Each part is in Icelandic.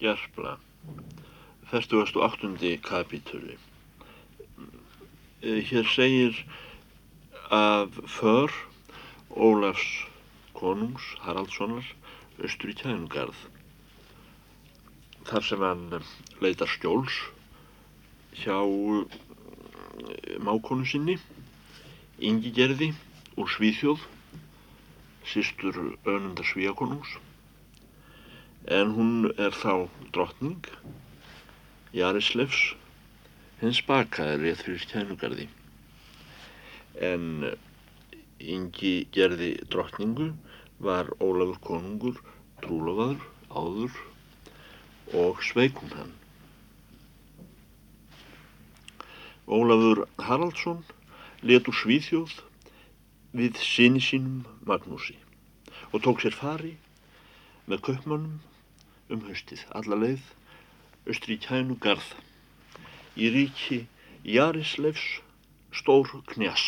Gerpla, 48. kapítuli. Eh, hér segir af för Ólafs konungs Haraldssonar austur í Kænugarð þar sem hann leitar skjóls hjá eh, mákonu sinni Ingi Gerði úr Svíþjóð sístur önundar Svíakonungs en hún er þá drottning Jarislefs hins bakaði rétt fyrir Kænugarði en Ingi gerði drottningu var Ólafur konungur trúlofaður áður og sveikum hann. Ólafur Haraldsson letur Svíþjóð við sinni sínum Magnúsi og tók sér fari með kaupmannum um haustið alla leið austri kænu garð í ríki Jarislefs stór knjas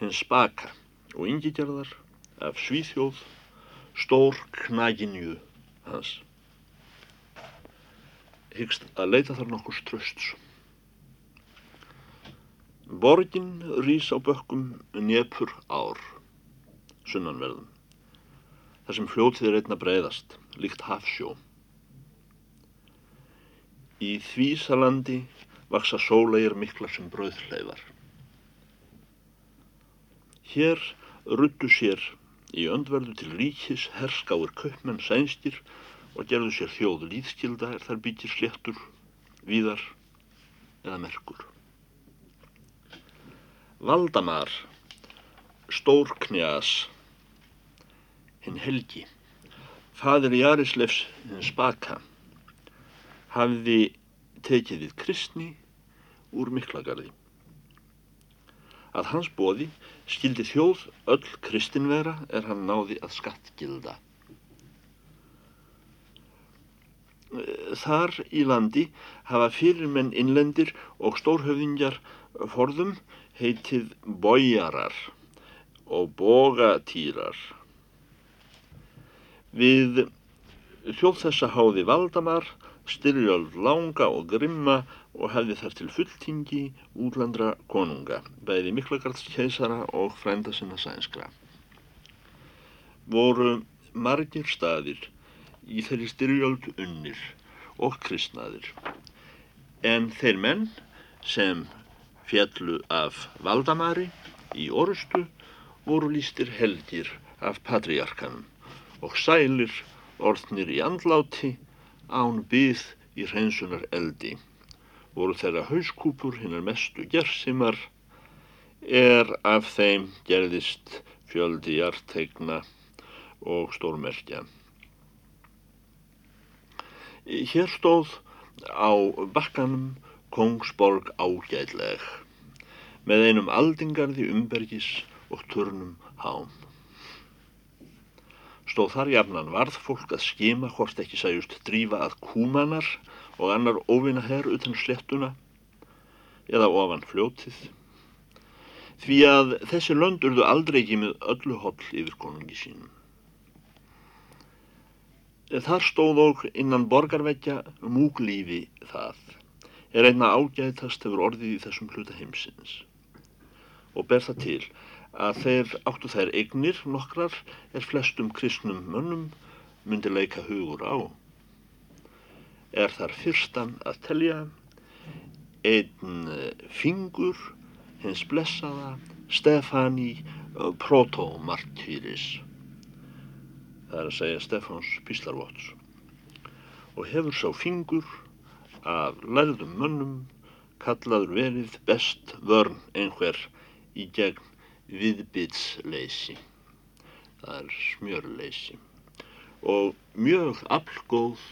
hins baka og yngigerðar af Svíþjóð stór knaginju hans. Hyggst að leita þar nokkus trösts. Borgin rýs á bökkum nefur ár, sunnanverðum, þar sem fljótið er einna breyðast, líkt hafsjó. Í Þvísalandi vaksa sólegir mikla sem brauðhleifar. Hér ruttu sér í öndverðu til ríkis herskáir kaupmenn sænskir og gerðu sér þjóð líðskilda er þar byggir sléttur, víðar eða merkur. Valdamar, Stórknjas, hinn helgi, fadir Jarislefs hinn spaka, hafði tekið við kristni úr miklagarði. Að hans bóði skildi þjóð öll kristinvera er hann náði að skattgilda. Þar í landi hafa fyrirmenn innlendir og stórhöfðingjar forðum heitið bójarar og bógatýrar. Við þjóð þessa háði Valdamar, styrjöld langa og grimma og hefði þar til fulltingi útlandra konunga, bæði Miklagarðs keisara og frænda sinna sænskra. Voru margir staðir í þeirri styrjöld unnir og kristnaðir, en þeir menn sem fjallu af Valdamari í orustu voru lístir helgir af patriarkanum og sælir orðnir í andláti án byð í hreinsunar eldi voru þeirra hauskúpur hinnar mestu gersimar er af þeim gerðist fjöldi hjartegna og stórmerkja. Hér stóð á bakkanum Kongsborg ágætleg með einum aldingarði umbergis og turnum hám. Stóð þar jafnan varð fólk að skima hvort ekki sæjust drífa að kúmanar og annar óvinna herr utan slettuna eða ofan fljótið. Því að þessi lönd urðu aldrei ekki með öllu holl yfir konungi sínum. Þar stóð og innan borgarveggja múglífi það. Er einna ágæðtast hefur orðið í þessum hluta heimsins. Og ber það til að þeir áttu þær eignir nokkrar er flestum kristnum mönnum myndi leika hugur á. Er þar fyrstan að telja einn eh, fingur hins blessaða Stefani Protomartyris það er að segja Stefáns Píslarvots og hefur sá fingur af lærðum mönnum kallaður verið best vörn einhver í gegn viðbytsleysi það er smjörleysi og mjög aflgóð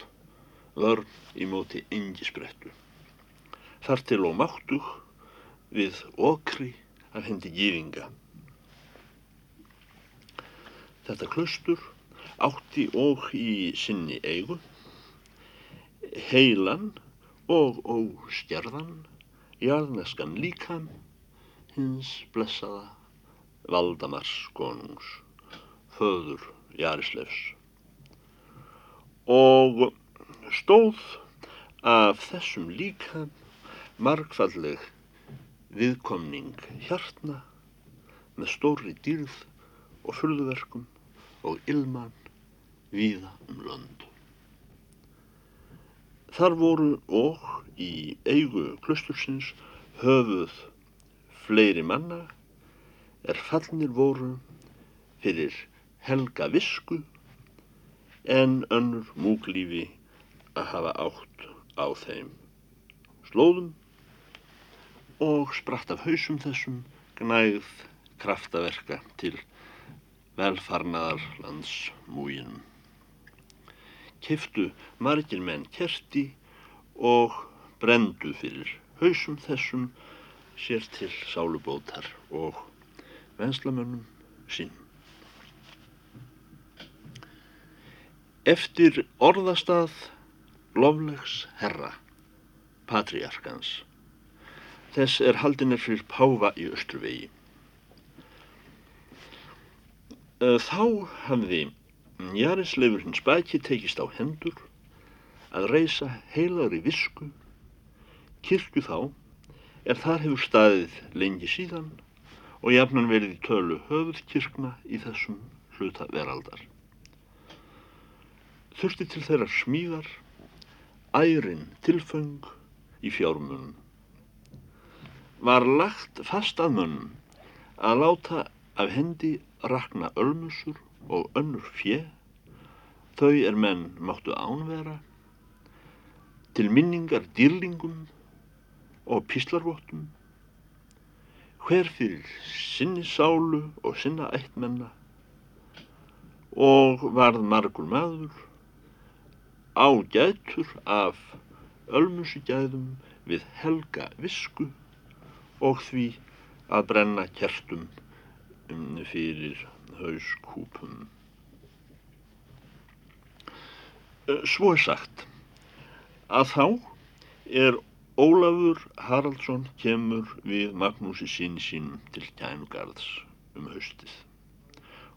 vörn í móti engisbrettu. Þar til og máttug við okri af hendi gýringa. Þetta klustur átti og í sinni eigu, heilan og óstjarðan, jarðneskan líkam, hins blessaða Valdamars konungs, föður Jarislefs. Og stóð af þessum líka margfalleg viðkomning hjartna með stóri dýrð og fylgverkum og ilman víða um lönd. Þar voru og í eigu klustursins höfuð fleiri manna er fallnir voru fyrir helga visku en önnur múklífi að hafa átt á þeim slóðum og spratt af hausum þessum gnægð kraftaverka til velfarnaðar landsmúginum. Kiftu margir menn kerti og brendu fyrir hausum þessum sér til sálubótar og venslamönnum sín. Eftir orðastað loflegs herra, patriarkans, þess er haldinir fyrir Páfa í Östruvegi. Þá hafði Jarisleifur hins baki tekist á hendur að reysa heilagri visku, kirkju þá, er þar hefur staðið lengi síðan og jafnan verið í tölu höfuð kirkna í þessum hluta veraldar. Þurfti til þeirra smíðar, ærin tilföng í fjármunum. Var lagt fast að mönnum að láta af hendi rakna ölmusur og önnur fjö, þau er menn máttu ánvera, til minningar dýrlingum og píslarvottum, hver fyrir sinni sálu og sinna ættmenna og varð margur maður ágætur af ölmusugæðum við helga visku og því að brenna kertum fyrir hauskúpum. Svo er sagt að þá er Ólafur Haraldsson kemur við Magnúsi síni sínum til Kænugarðs um haustið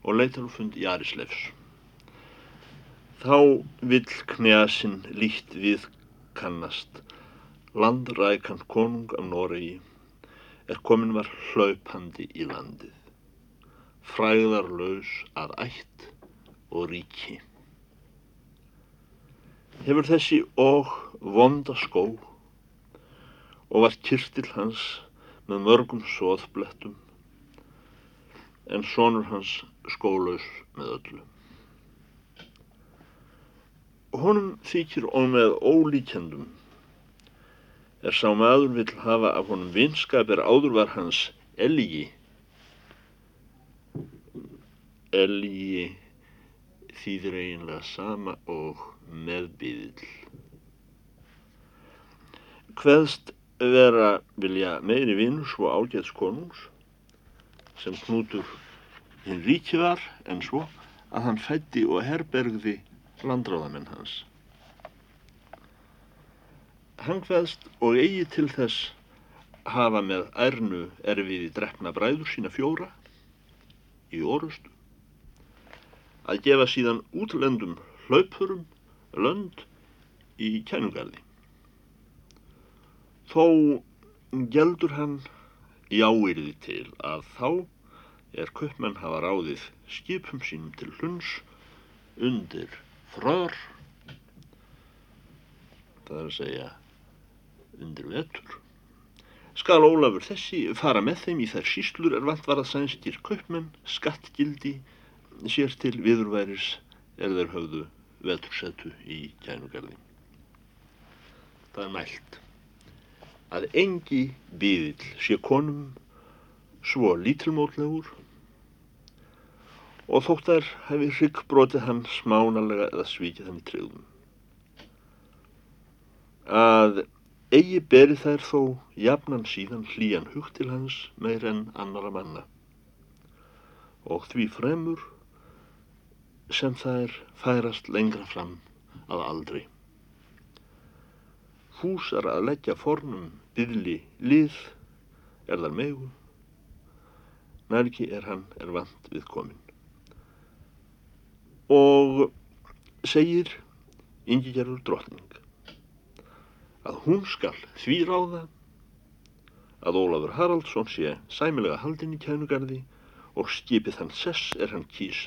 og leitar og fund Jarislefs. Þá vill knjasinn líkt við kannast landrækan konung af Noregi er komin var hlaupandi í landið fræðarlaus að ætt og ríki. Hefur þessi og vonda skó og var kyrtil hans með mörgum soðblettum en sonur hans skólaus með öllu. Honum þykir og með ólíkjendum er sá maður vill hafa af honum vinskap er áður var hans elgi elgi þýðir eiginlega sama og meðbyðil. Hveðst vera vilja meiri vinnur svo ágæðs konungs sem knútur hinn ríki var en svo að hann fætti og herbergði landráðamenn hans. Hann hveðst og eigi til þess hafa með ærnu erfiði drefna bræður sína fjóra í orustu að gefa síðan útlendum hlaupurum lönd í kænugarði. Þó geldur hann jáirði til að þá er köpmenn hafa ráðið skipum sínum til hluns undir frör, það er að segja undir vetur. Skal Ólafur þessi fara með þeim í þær síslur er vant var að sænskir köpmenn, skattgildi, sér til viðurværis er þeir höfðu vetursetu í kænugarði. Það er mælt að engi byðil sé konum svo lítilmótlegur og þótt þær hefði hryggbrotið hann smánalega eða svíkið hann í treyðum. Að eigi beri þær þó jafnan síðan hlýjan hug til hans meir en annara manna og því fremur sem þær færast lengra fram að aldrei. Fúsar að leggja fornum byðli lið er þar megu, nærki er hann er vant við komin. Og segir Ingigerður drottning að hún skal því ráða að Ólafur Haraldsson sé sæmilega haldinn í kænugarði og skipið hann sess er hann kýs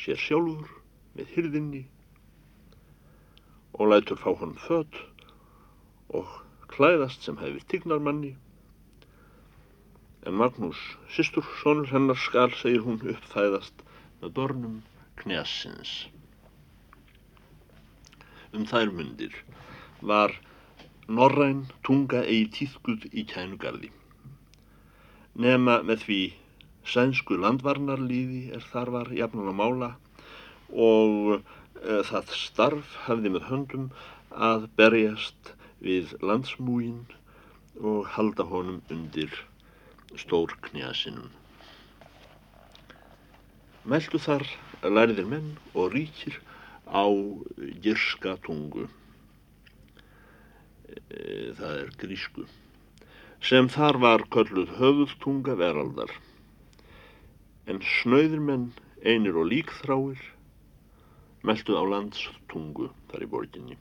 sér sjálfur með hyrðinni og lætur fá hann född og klæðast sem hefði tignarmanni en Magnús, sýstur, sonur hennar skal, segir hún, uppfæðast með börnum knjasins. Um þær mundir var norræn tunga eigi tíðguð í kænugarði. Nema með því sænsku landvarnarlíði er þar var jafnan að mála og e, það starf hafði með höndum að berjast við landsmúin og halda honum undir stór knjasinum. Meldu þar læriðir menn og ríkir á gyrska tungu, e, það er grísku, sem þar var kölluð höfuðtunga veraldar, en snöyðir menn einir og líkþráir meldu á landstungu þar í borginni.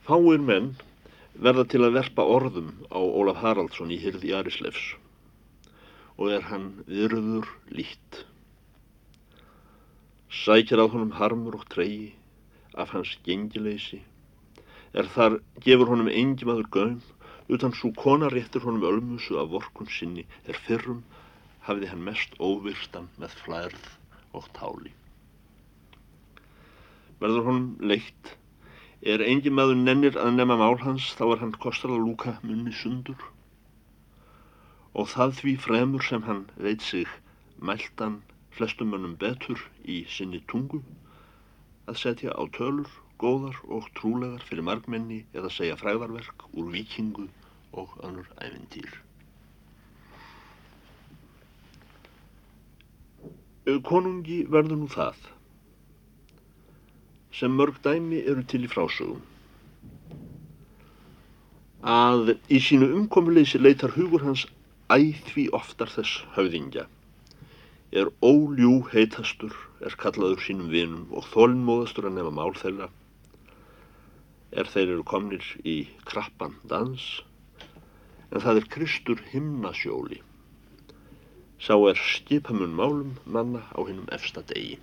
Fáir menn verða til að verpa orðum á Ólaf Haraldsson í hyrði Arislefs og er hann virður lít. Sækjar á honum harmur og tregi af hans gengileysi, er þar gefur honum engi maður gaum, utan svo kona réttir honum ölmusu af vorkun sinni, er fyrrum hafiði hann mest óvirstan með flærð og táli. Verður honum leitt Er engi maður nennir að nefna mál hans þá er hann kostar að lúka munni sundur og það því fremur sem hann veit sig mæltan flestum mönnum betur í sinni tungu að setja á tölur, góðar og trúlegar fyrir margmenni eða segja fræðarverk úr vikingu og önnur ævintýr. Konungi verður nú það sem mörg dæmi eru til í frásögum. Að í sínu umkomuleysi leitar hugur hans æð því oftar þess höfðingja. Er óljú heitastur, er kallaður sínum vinum og þólinnmóðastur að nefna mál þeirra. Er þeir eru komnir í krappan dans, en það er Kristur himnasjóli. Sá er skipamun málum manna á hinnum efsta degi.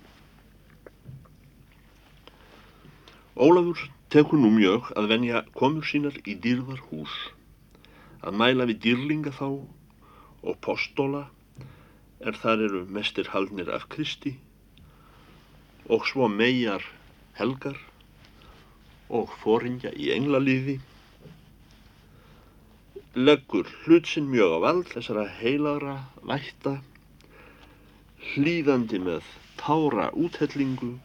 Ólafur tekur nú mjög að venja komur sínar í dýrðar hús, að mæla við dýrlinga þá og postóla er þar eru mestir haldnir af Kristi og svo megar helgar og fóringja í englalífi, leggur hlutsinn mjög á vald þessara heilagra vætta, hlýðandi með tára úthellingu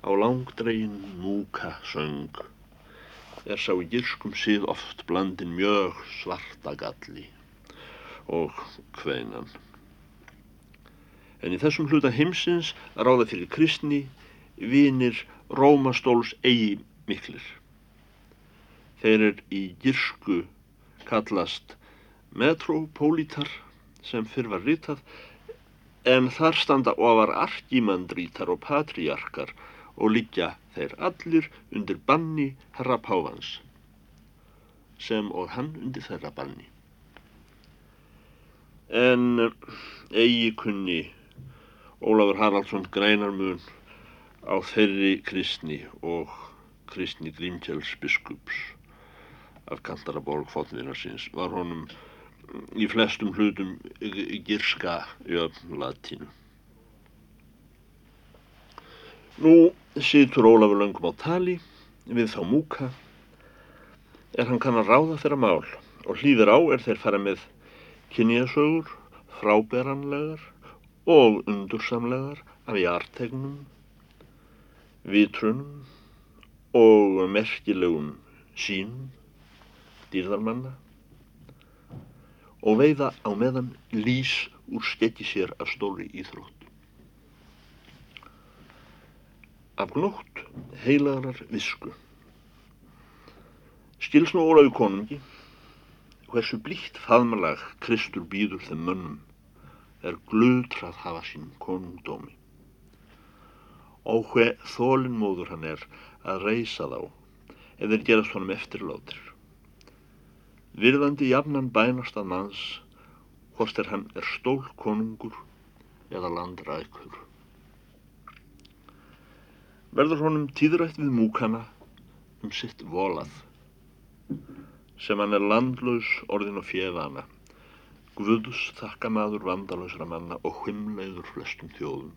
á langdregin múka söng er sá í gyrskum síð oft blandin mjög svarta galli og hveinan. En í þessum hluta heimsins ráða fyrir kristni vinir Rómastóls eigi miklir. Þeir er í gyrsku kallast metropólítar sem fyrr var ritað en þar standa ofar arkimandrítar og patriarkar og liggja þeir allir undir banni herra Pávans sem og hann undir þeirra banni. En eigi kunni Ólafur Haraldsson grænarmun á þeirri kristni og kristni Grímkjells biskups af Kantaraborg fótvinnarsins var honum í flestum hlutum girska jöfn latínu. Nú situr Ólafur löngum á tali við þá múka er hann kann að ráða þeirra mál og hlýðir á er þeir fara með kynjasögur, fráberanlegar og undursamlegar af hjartegnum, vitrunum og merkilegum sínum, dýrðarmanna og veiða á meðan lís úr skeggi sér af stóri íþrótt. Af gnótt heilarar visku. Skils nú Ólaug konungi, hversu blíkt faðmalag Kristur býður þeim mönnum er glöðtrað hafa sín konungdómi. og hver þólinnmóður hann er að reysa þá eða gerast honum eftirlátir. Virðandi jafnan bænast að manns hvort er hann er stól konungur eða landrækur. Verður honum tíðrætt við múkana um sitt volað sem hann er landlaus orðin og fjeðana, guðus þakkamaður vandalausra manna og hvimleiður flestum þjóðum.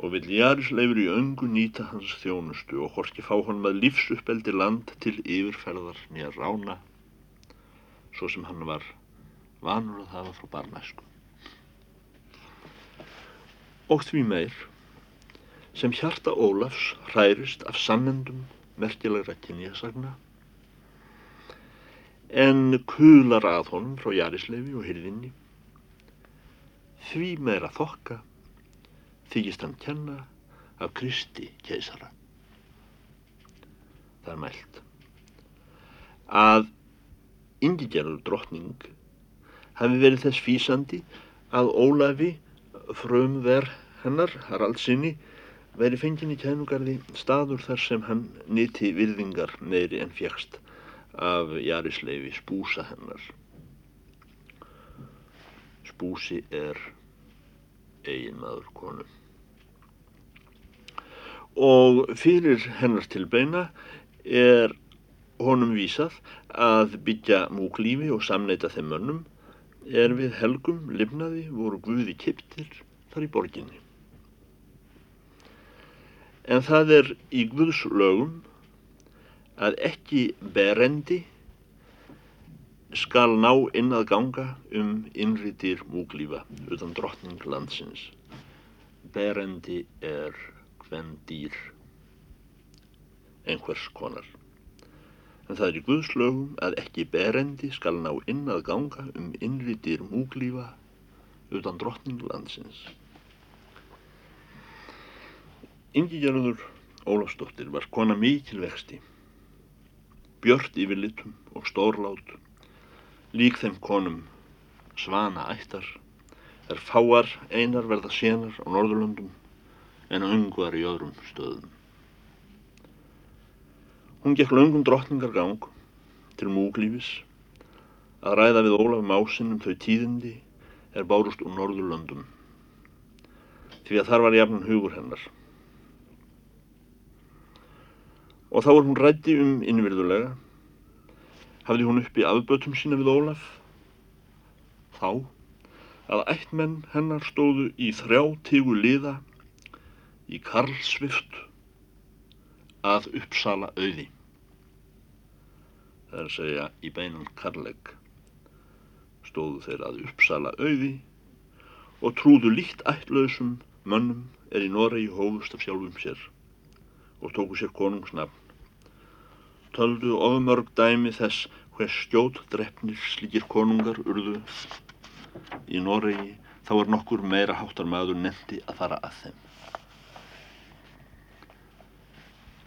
Og vil Jarisleifur í öngu nýta hans þjónustu og horki fá honum að lífsuppeldi land til yfirferðar nýja rána, svo sem hann var vanur að hafa frá barnæsku. Og því meir, sem hjarta Ólafs hrærist af sannendum merkilegra kynjasagna, en kular að honum frá Jarisleifi og hyrðinni. Því meira þokka þykist hann kenna af Kristi keisara. Það er mælt. Að yngigerður drottning hafi verið þess físandi að Ólafi frumver hennar, Haraldsinni, veri fengin í kænugarði staður þar sem hann nýtti virðingar meiri en fjækst af Jarisleifi spúsa hennar. Spúsi er eiginmaður konu. Og fyrir hennar tilbeina er honum vísað að byggja múklífi og samneita þeim mönnum er við helgum lifnaði voru guði kiptir þar í borginni. En það er í Guðs lögum að ekki berendi skal ná inn að ganga um innri dýr múglífa utan drottning landsins. Berendi er hvern dýr einhvers konar. En það er í Guðs lögum að ekki berendi skal ná inn að ganga um innri dýr múglífa utan drottning landsins. Ingi Gerður Ólafsdóttir var kona mikil vexti björt yfir litum og stórlát, lík þeim konum svana ættar, er fáar einar verða sénar á Norðurlöndum en ungvar í öðrum stöðum. Hún gekk löngum drottningar gang til múglífis að ræða við Ólaf Másin um þau tíðindi er bárust úr Norðurlöndum því að þar var jafnan hugur hennar. Og þá var hún rætti um innvirðulega, hafði hún uppi afbötum sína við Ólaf, þá að ættmenn hennar stóðu í þrjá tígu liða í Karlsvift að uppsala auði. Það er að segja í beinan Karleg stóðu þeir að uppsala auði og trúðu líkt ættlausum mönnum er í Noregi hófust af sjálfum sér og tóku sér konungsnafn. Töldu ofmörg dæmi þess hver skjót drefnir slíkir konungar urðu í Noregi þá er nokkur meira háttar maður nefndi að fara að þeim.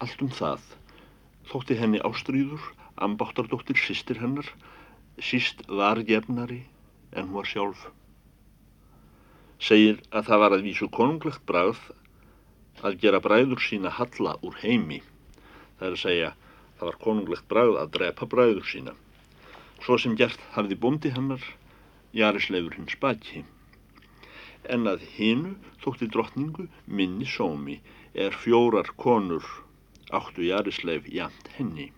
Allt um það þótti henni ástríður, ambáttardóttir sýstir hennar, síst var gefnari en hún var sjálf. Segir að það var að vísu konunglegt bragð að gera bræður sína halla úr heimi. Það er að segja, það var konunglegt bræð að drepa bræður sína. Svo sem gert hafði bóndi hennar, Jarisleifur hins baki. En að hinu þótti drottningu minni sómi er fjórar konur áttu Jarisleif jæmt henni.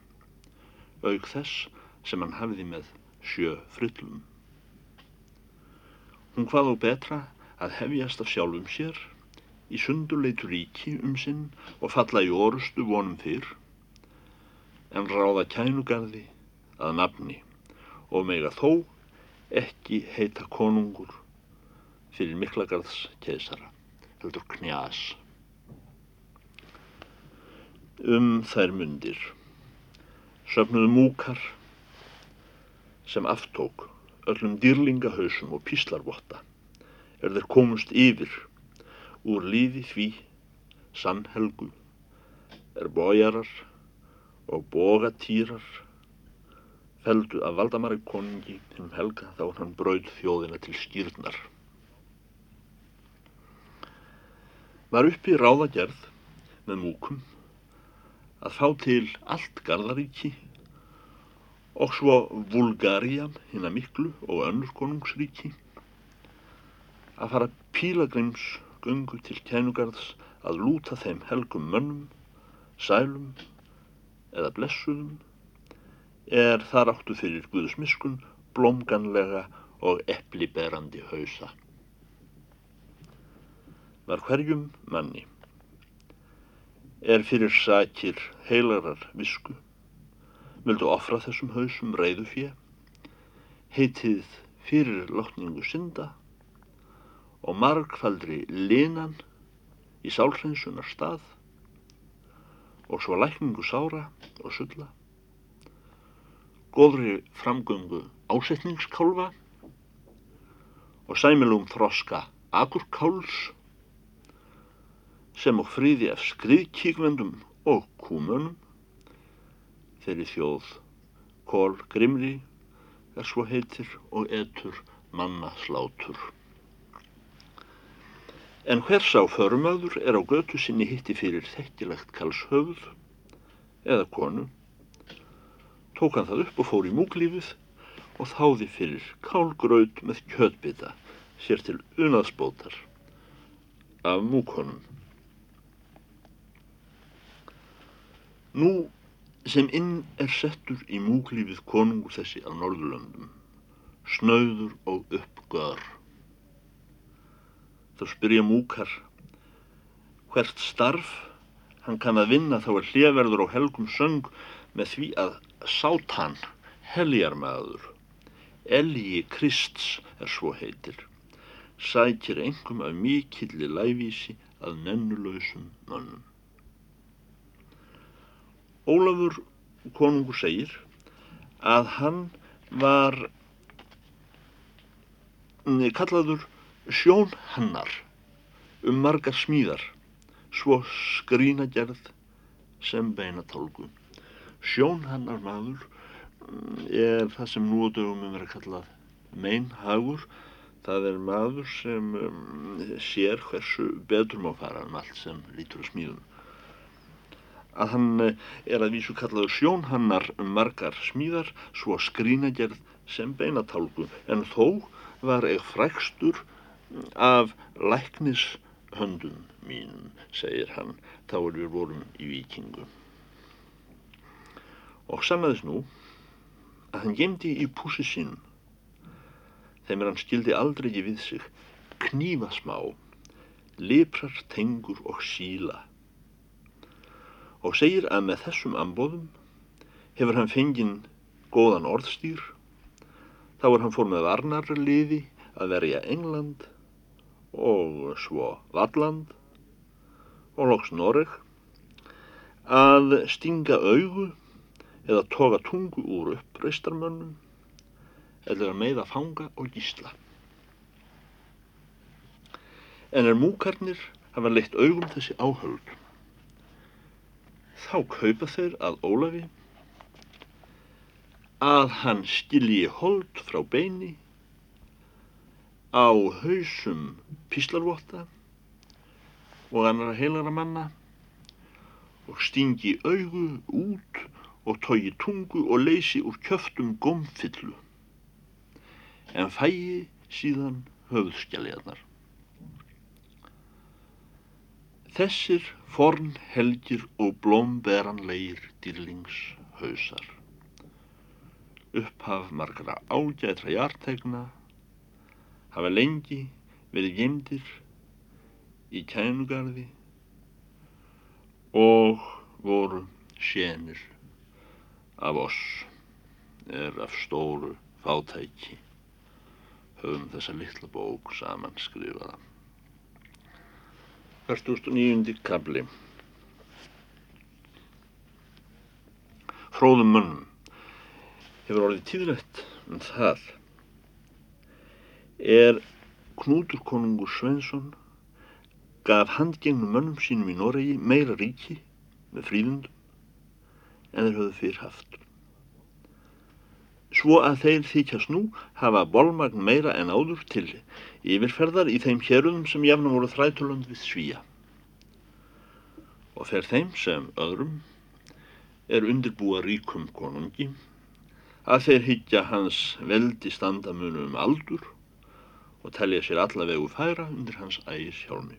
Aug þess sem hann hafði með sjö frillum. Hún hvað á betra að hefjast af sjálfum sér í sundurleitu ríki um sinn og falla í orustu vonum fyrr, en ráða kænugarði að nafni og mega þó ekki heita konungur fyrir miklagarðs keisara, heldur knjás. Um þær mundir söfnuðu múkar sem aftók öllum dýrlingahausum og píslarvotta er þeir komust yfir Úr lífi því sannhelgu er bójarar og bógatýrar feldu að Valdamari koningi hinn helga þá hann brauð þjóðina til skýrnar. var uppi ráðagerð með múkum að fá til allt Garðaríki og svo Vulgaria, hinn að miklu og önnur konungsríki að fara pílagrims gungu til kænugarðs að lúta þeim helgum mönnum, sælum eða blessuðum er þar áttu fyrir Guðsmiskun blómganlega og epliberandi hausa. Var hverjum manni er fyrir sakir heilarar visku vildu ofra þessum hausum reyðu fjö heitið fyrir lotningu synda og margfaldri linan í sálhreinsunar stað og svo lækningu sára og sulla, góðri framgöngu ásetningskálfa og sæmilum þroska akurkáls sem og fríði af skriðkíkvendum og kúmönum þeirri þjóð kól grimri er svo heitir og etur manna slátur. En hvers á förumöður er á götu sinni hitti fyrir þekkilegt kalshöfuð eða konu, tók hann það upp og fór í múklífið og þáði fyrir kálgraut með kjötbita sér til unaðsbótar af múkonum. Nú sem inn er settur í múklífið konungur þessi af Norðurlöndum, snauður og uppgöðar þá spyrja múkar hvert starf hann kann að vinna þá er hliðverður og helgum söng með því að sátan heljarmaður Elgi Krists er svo heitir sækir engum af mikilli lævísi að nennulöysum mönnum. Ólafur konungur segir að hann var kallaður sjón hannar um margar smíðar svo skrínagerð sem beinatálgu. Sjón hannar maður mm, er það sem nú á dögum er verið að kallað meinhagur. Það er maður sem um, sér hversu betur má fara um allt sem lítur að smíðum. Að hann eh, er að vísu kallaður sjón hannar um margar smíðar svo skrínagerð sem beinatálgu. En þó var eða frækstur af læknishöndum mínum, segir hann, þá er við vorum í vikingu. Og sannaðis nú að hann gemdi í púsi sínum, þeim er hann skildi aldrei ekki við sig, knífa smá, liprar, tengur og síla. Og segir að með þessum ambóðum hefur hann fenginn góðan orðstýr, þá er hann fór með varnarliði að verja England og svo Valland og loks Noreg að stinga augu eða toga tungu úr uppreistarmönnum eða meða fanga og gísla. En er múkarnir hafa leitt augum þessi áhöld, þá kaupa þeir að Ólafi að hann skilji hold frá beini á hausum píslarvotta og annara heilara manna og stingi augu út og tói tungu og leysi úr kjöftum gómfyllu en fæi síðan höfðskjaliðarnar. Þessir forn helgir og blómberanleir dýrlingshausar. Upphaf margra ágætra hjartegna hafa lengi verið gemdir í kænugarði og voru sénir af oss er af stóru fátæki höfum þessa litla bók saman skrifaða. 49. kabli Fróðum mönnum hefur orðið tíðrætt um það er Knútur konungur Svensson gaf handgengnum mönnum sínum í Noregi meira ríki með fríðundum en þeir höfðu fyrr haft. Svo að þeir þykjast nú hafa bolmagn meira en áður til yfirferðar í þeim hérunum sem jafnum voru þrætulönd við svíja. og fer þeim sem öðrum er undirbúa ríkum konungi að þeir higgja hans veldi standamunu um aldur og telja sér allavegu færa undir hans ægis hjálmi.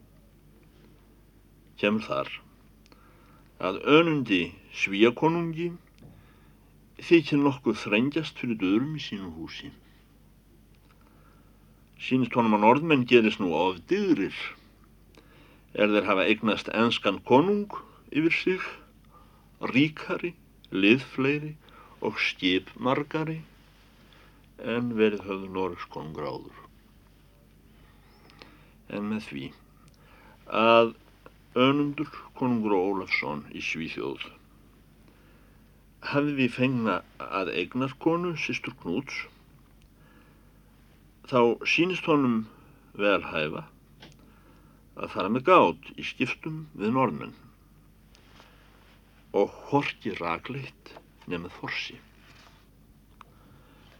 Kemur þar að önundi svíakonungi þykir nokkuð þrengjast fyrir döðrum í sínu húsi. Sýnist honum að norðmenn gerist nú of dyrir er þeir hafa eignast enskan konung yfir sig, ríkari, liðfleiri og skipmargari en verið höfðu Norris konungur áður. En með því að önundur konungur Ólafsson í Svíþjóð hafði við fengna að eignarkonu sýstur Knúts þá sínist honum vel hæfa að fara með gát í skiptum við norðmenn og horki ragleitt nefnið forsi.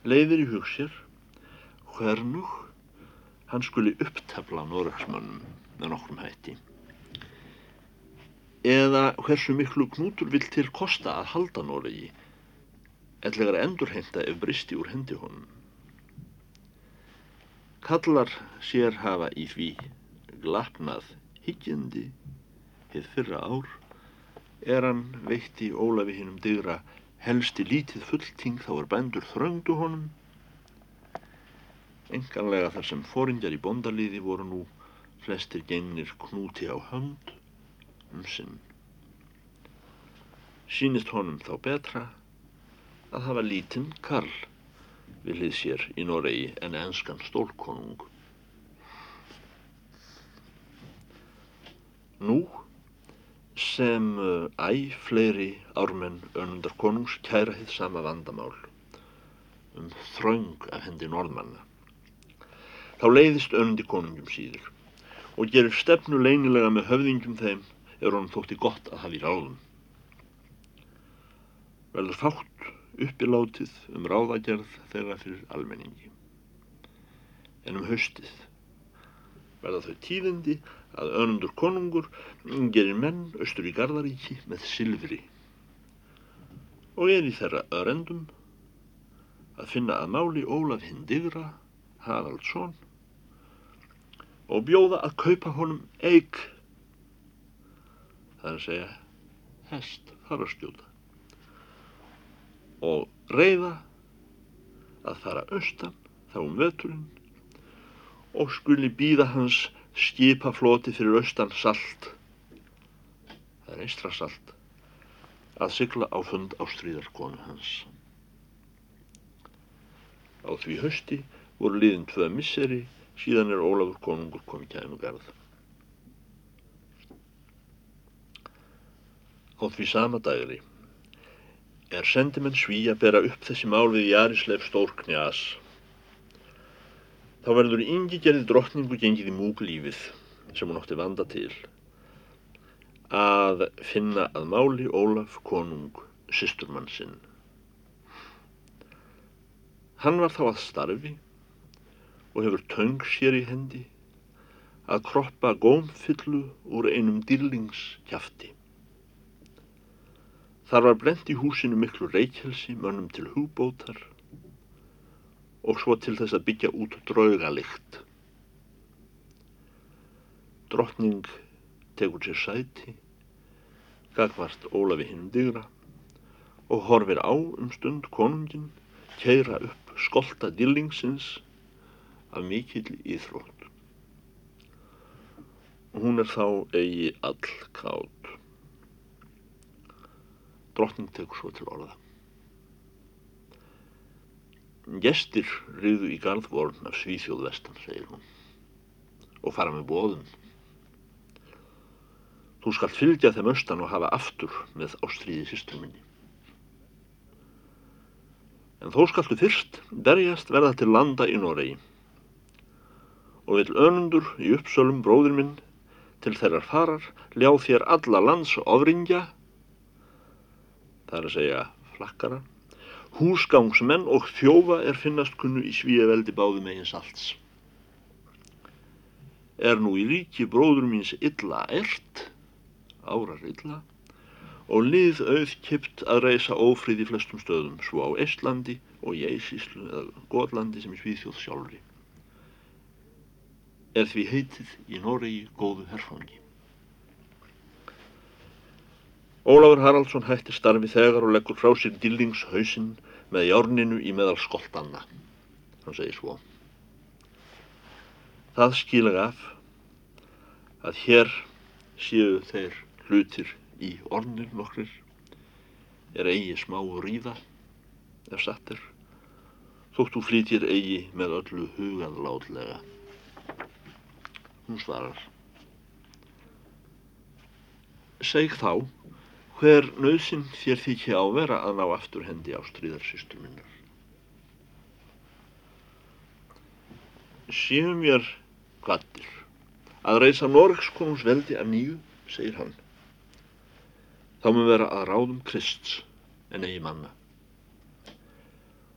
Leiðir í hugsér hvernug hann skuli upptefla norðarsmönnum með nokkrum hætti. Eða hversu miklu knútur vill til kosta að halda Noregi? Ellegar endurheinta ef bristi úr hendi honum. Kallar sér hafa í því glapnað higgjandi hið fyrra ár er hann veitti Ólafi hinnum dygra. Helsti lítið fullting þá er bændur þröndu honum enganlega þar sem foringjar í bondalíði voru nú flestir gengnir knúti á hönd um sinn sínist honum þá betra að hafa lítinn Karl við hlið sér í Noregi en enskan stólkonung Nú sem uh, æ fleiri ármenn önundar konungs kæra hitt sama vandamál um þraung af hendi norðmanna. Þá leiðist önundi konungum síður og gerir stefnu leinilega með höfðingum þeim er honum þótti gott að hafa í ráðum. Verður fátt uppilátið um ráðagerð þeirra fyrir almenningi. En um haustið verða þau tíðindi að önundur konungur gerir menn austur í Garðaríki með silfri og er í þeirra örendum að finna að máli Ólaf hinn digra, Haraldsson og bjóða að kaupa honum eig það er að segja hest skjóta. Og reyða að fara austan þá um veturinn og skuli býða hans skipafloti fyrir austan salt. Það er eistra salt að sigla á fund á stríðarkonu hans. Á því hösti voru liðin tvö misseri síðan er Ólafur konungur komið kæðinu garð á því sama dagri er sendimenn sví að bera upp þessi mál við Jarisleif Stórknjas Þá verður yngi gerði drottningu gengið í múglífið sem hún átti vanda til að finna að máli Ólaf konung sýsturmann sinn. Hann var þá að starfi og hefur töng sér í hendi að kroppa gómfyllu úr einum dýrlingskjafti. Þar var blend í húsinu miklu reykjelsi mönnum til hugbótar og svo til þess að byggja út draugalikt. Drottning tegur sér sæti, gagvart Ólafi hinnum digra og horfir á um stund konungin keira upp skolta dillingsins af mikill íþrótt. Hún er þá eigi all kátt. Drottning tegur svo til orða. Gestir riðu í garðvorn af Svíþjóð vestan, segir hún, og fara með bóðum. Þú skalt fylgja þeim austan og hafa aftur með ástríði sýstur minni. En þó skaltu fyrst berjast verða til landa í Noregi og vil önundur í uppsölum bróður minn til þeirrar farar ljá þér alla lands ofringja, það er að segja flakkara, Húsgangsmenn og þjófa er finnast kunnu í svíjaveldi báðum eigins alls. Er nú í ríki bróður míns illa ert, árar illa og lið auð kipt að reysa ófríð í flestum stöðum, svo á Eistlandi og í Eisíslu eða Godlandi sem í Svíþjóð sjálfri. Er því heitið í Noregi góðu herfangi. Ólafur Haraldsson hættir starfi þegar og leggur frá sér dillingshausin með járninu í meðal skoltanna. Hann segir svo. Það skilaði af að hér séu þeir hlutir í ornir nokkrir er eigi smá ríða ef satt er þóttu flýtir eigi með öllu huganlátlega hún svarar. Seg þá hver nöðsinn þér þykja ávera að ná aftur hendi á stríðarsýstur minnar? Séu mér kvattir að reysa Norgskonungs veldi af nýju, segir hann. Þá mun vera að ráðum Krists en eigi manna.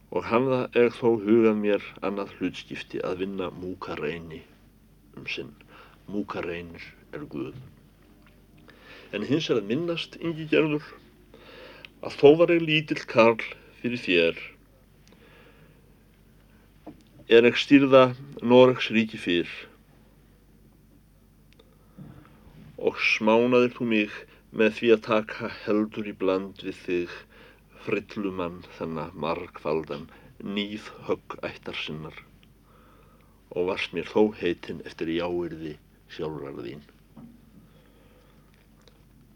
Og hann það er þó hugað mér annað hlutskipti að vinna múkareini um sinn. Múkareinir er Guð. En hins er að minnast, yngi gerður, að þó var ég lítill karl fyrir þér, er ekki stýrða Noregs ríki fyrr og smánaðir þú mig með því að taka heldur í bland við þig frillumann þennan margfaldan nýð högg ættar sinnar og varst mér þó heitinn eftir jáirði sjálfrar þín.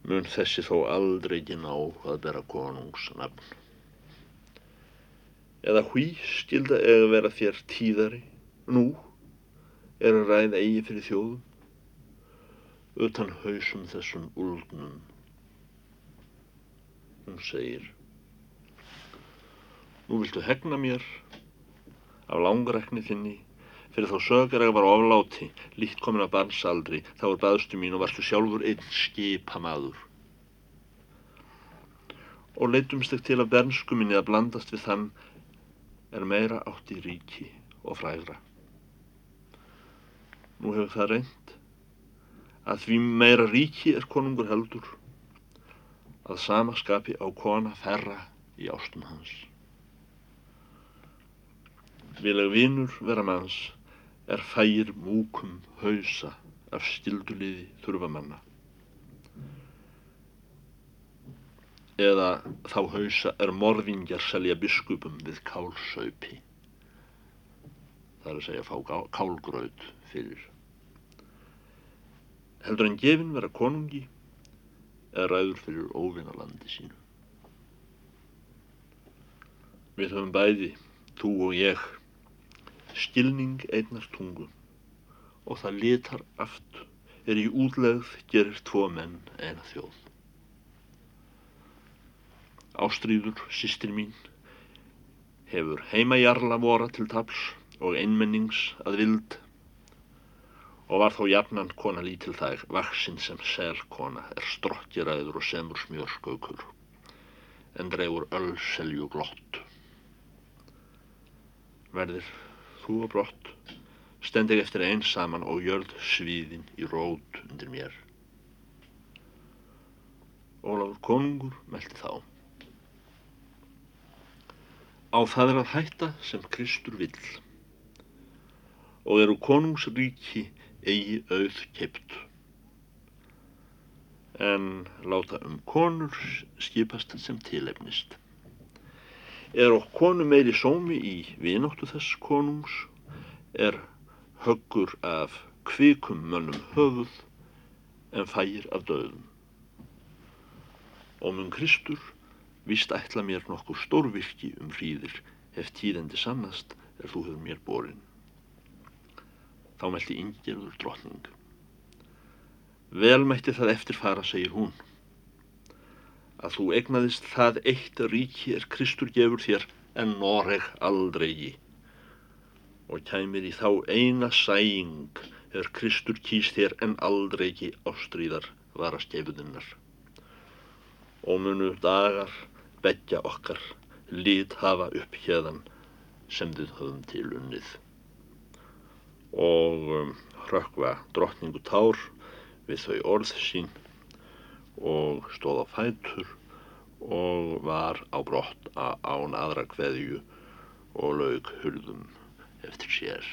Mun þessi þó aldrei ekki ná að bera konungsnafn. Eða hví skilda eða vera þér tíðari, nú, er að ræða eigi fyrir þjóðum, utan hausum þessum úlgnum. Hún segir, nú viltu hegna mér af langrekni þinni fyrir þá sögur ég var ofláti, líkt komin að barnsaldri, þá er baðstu mín og varstu sjálfur einn skipamaður. Og leitumst ekki til að bernsku minni að blandast við þann er meira átt í ríki og frægra. Nú hefur það reynd að því meira ríki er konungur heldur að samaskapi á kona ferra í ástum hans. Vileg vinur vera manns er fægir múkum hausa af skilduliði þurfamanna. Eða þá hausa er morðingjar selja biskupum við kálsaupi. Það er að segja fá kálgraut fyrir heldur en gefin vera konungi eða ræður fyrir óvinnalandi sínu. Við höfum bæði, þú og ég, skilning einnars tungu og það litar aft er í útlegð gerir tvo menn eina þjóð. Ástríður, sýstir mín, hefur heimajarla vora til tafls og einmennings að vild og var þó jafnan kona lítil þær, vaksinn sem selkona, er strottjiræður og semur smjörskaukur, en dreifur öllselju glott. Verðir þú og brott, stendir eftir einn saman og jörð svíðin í rót undir mér. Ólafur konungur meldi þá. Á það er að hætta sem Kristur vill og eru konungsríki eigi auð keipt en láta um konur skipast sem tilefnist. Er okk konu meiri sómi í vinóttu þess konungs er höggur af kvikum mönnum höfuð en fægir af döðum. Og mun Kristur vist ætla mér nokkur stórvirki um hríðir ef tíðendi sannast er þú hefur mér borin. Þá meldi yngjörður drotning. Vel mætti það eftirfara, segir hún, að þú egnaðist það eitt ríki er Kristur gefur þér en Noreg aldrei og kæmir í þá eina sæing er Kristur kýst þér en aldrei ástríðar varast gefuðinnar. Og munu dagar begja okkar lít hafa upp hérðan sem þið höfum til unnið og um, hrökkva drottningu tár við þau orð sín og stóð á fætur og var á brott án aðra kveðju og laug hurðum eftir sér.